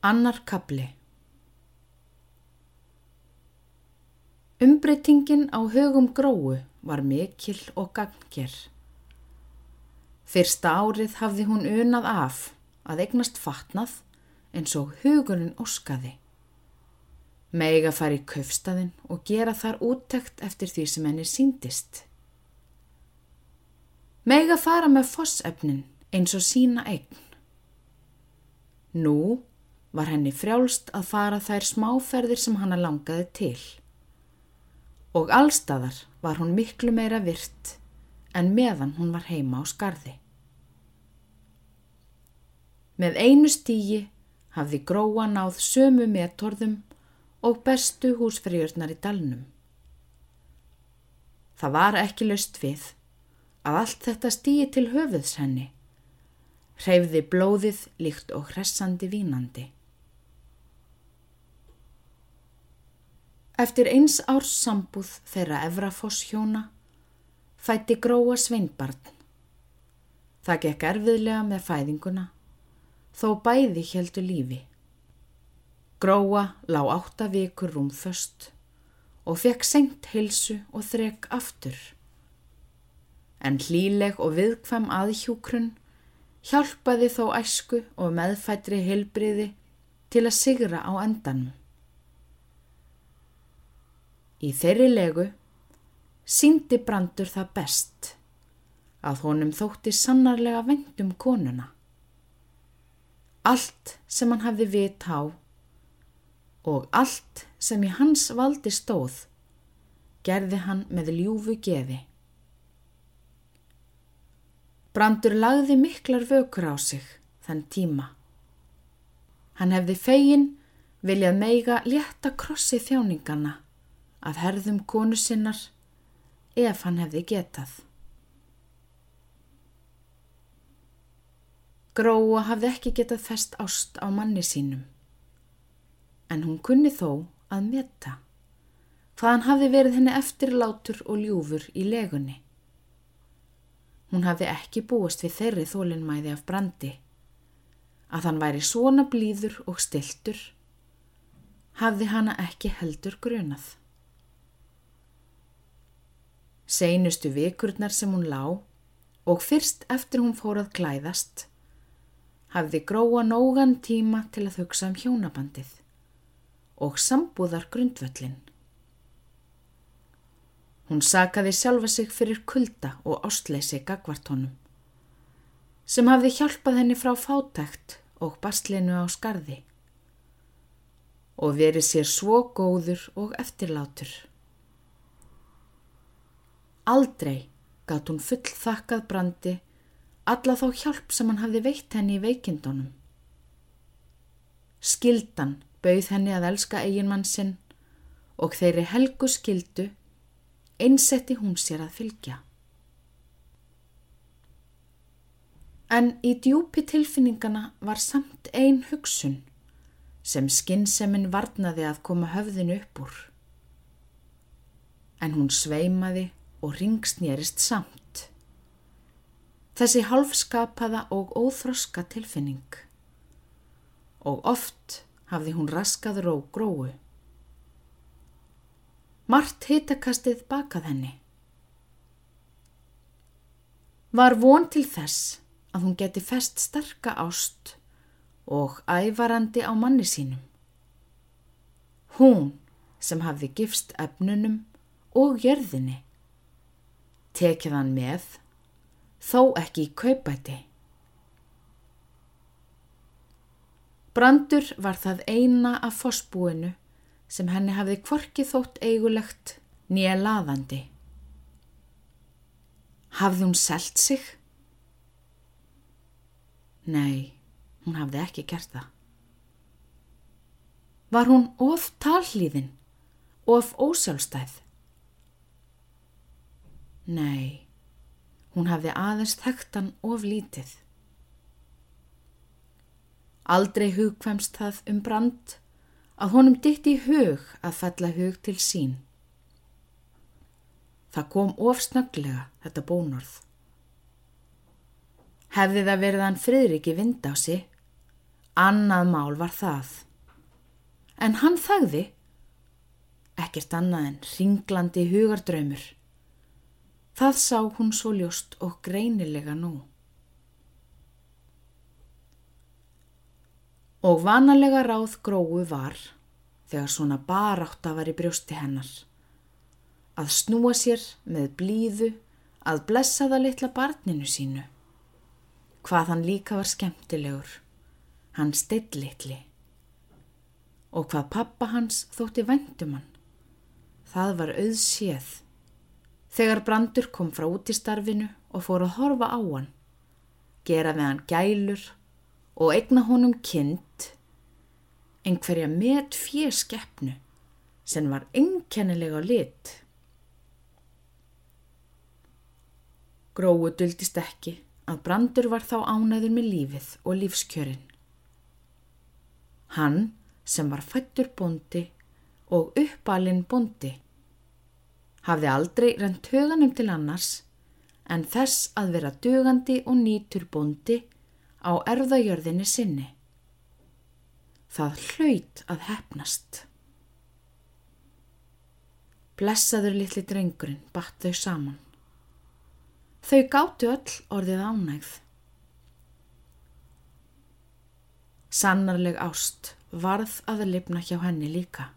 Annar kapli Umbreytingin á hugum gróu var mikil og gangger. Fyrsta árið hafði hún unað af að eignast fatnað eins og hugurinn óskaði. Mega fari í kaufstaðin og gera þar úttekt eftir því sem henni síndist. Mega fara með fossefnin eins og sína eign. Nú var henni frjálst að fara þær smáferðir sem hanna langaði til. Og allstaðar var hún miklu meira virt en meðan hún var heima á skarði. Með einu stígi hafði gróa náð sömu metorðum og bestu húsfriðurnar í dalnum. Það var ekki löst við að allt þetta stígi til höfuðs henni, hreyfði blóðið líkt og hressandi vínandi. Eftir eins árs sambúð þeirra Efrafoss hjóna fætti gróa sveinbarn. Það gekk erfiðlega með fæðinguna, þó bæði heldu lífi. Gróa lá átta vikur rúmföst og fekk senkt hilsu og þrek aftur. En hlíleg og viðkvæm aðhjúkrun hjálpaði þó æsku og meðfættri heilbriði til að sigra á endanum. Í þeirri legu síndi brandur það best að honum þótti sannarlega vendum konuna. Allt sem hann hafði vit á og allt sem í hans valdi stóð gerði hann með ljúfu geði. Brandur lagði miklar vökur á sig þann tíma. Hann hefði fegin viljað meiga létta krossi þjáningana af herðum konu sinnar ef hann hefði getað. Gróa hafði ekki getað fest ást á manni sínum, en hún kunni þó að metta hvað hann hafði verið henni eftirlátur og ljúfur í legunni. Hún hafði ekki búist við þeirri þólinnmæði af brandi, að hann væri svona blíður og stiltur, hafði hana ekki heldur grunað. Seinustu vikurnar sem hún lá og fyrst eftir hún fór að klæðast, hafði gróa nógan tíma til að hugsa um hjónabandið og sambúðar grundvöllin. Hún sakaði sjálfa sig fyrir kulda og ástleysi gagvartónum sem hafði hjálpað henni frá fátækt og bastlinu á skarði og verið sér svo góður og eftirlátur. Aldrei gátt hún full þakkað brandi alla þá hjálp sem hann hafði veitt henni í veikindunum. Skildan bauð henni að elska eiginmann sinn og þeirri helgu skildu einsetti hún sér að fylgja. En í djúpi tilfinningana var samt ein hugsun sem skinseminn varnaði að koma höfðinu upp úr. En hún sveimaði og ringsnýrist samt. Þessi halfskapaða og óþroska tilfinning. Og oft hafði hún raskað ró gróu. Mart hitakastið bakað henni. Var von til þess að hún geti fest starka ást og ævarandi á manni sínum. Hún sem hafði gifst efnunum og jörðinni. Tekið hann með, þó ekki í kaupæti. Brandur var það eina af fossbúinu sem henni hafði kvorki þótt eigulegt nýja laðandi. Hafði hún selt sig? Nei, hún hafði ekki gert það. Var hún of tallíðin, of ósjálfstæð? Nei, hún hafði aðeins þekktan of lítið. Aldrei hugkvæmst það um brand að honum ditt í hug að fella hug til sín. Það kom ofsnöglega þetta bónorð. Hefði það verið hann friðriki vind á sig, Annað mál var það. En hann þagði. Ekkert annað en ringlandi hugardraumur. Það sá hún svo ljóst og greinilega nú. Og vanalega ráð gróu var, þegar svona barátt að var í brjósti hennar, að snúa sér með blíðu að blessa það litla barninu sínu. Hvað hann líka var skemmtilegur, hann steill litli. Og hvað pappa hans þótti vendum hann, það var auðséð. Þegar brandur kom frá út í starfinu og fór að horfa á hann, gera við hann gælur og egna honum kind, einhverja met fjerskeppnu sem var enkennilega lit. Gróu duldist ekki að Brandur var þá ánæður með lífið og lífskjörin. Hann sem var fættur bondi og uppalinn bondi hafði aldrei rent höganum til annars en þess að vera dugandi og nýtur bondi á erðajörðinni sinni. Það hlaut að hefnast. Blessaður litli drengurinn batt þau saman. Þau gáttu öll orðið ánægð. Sannarleg ást varð að lifna hjá henni líka.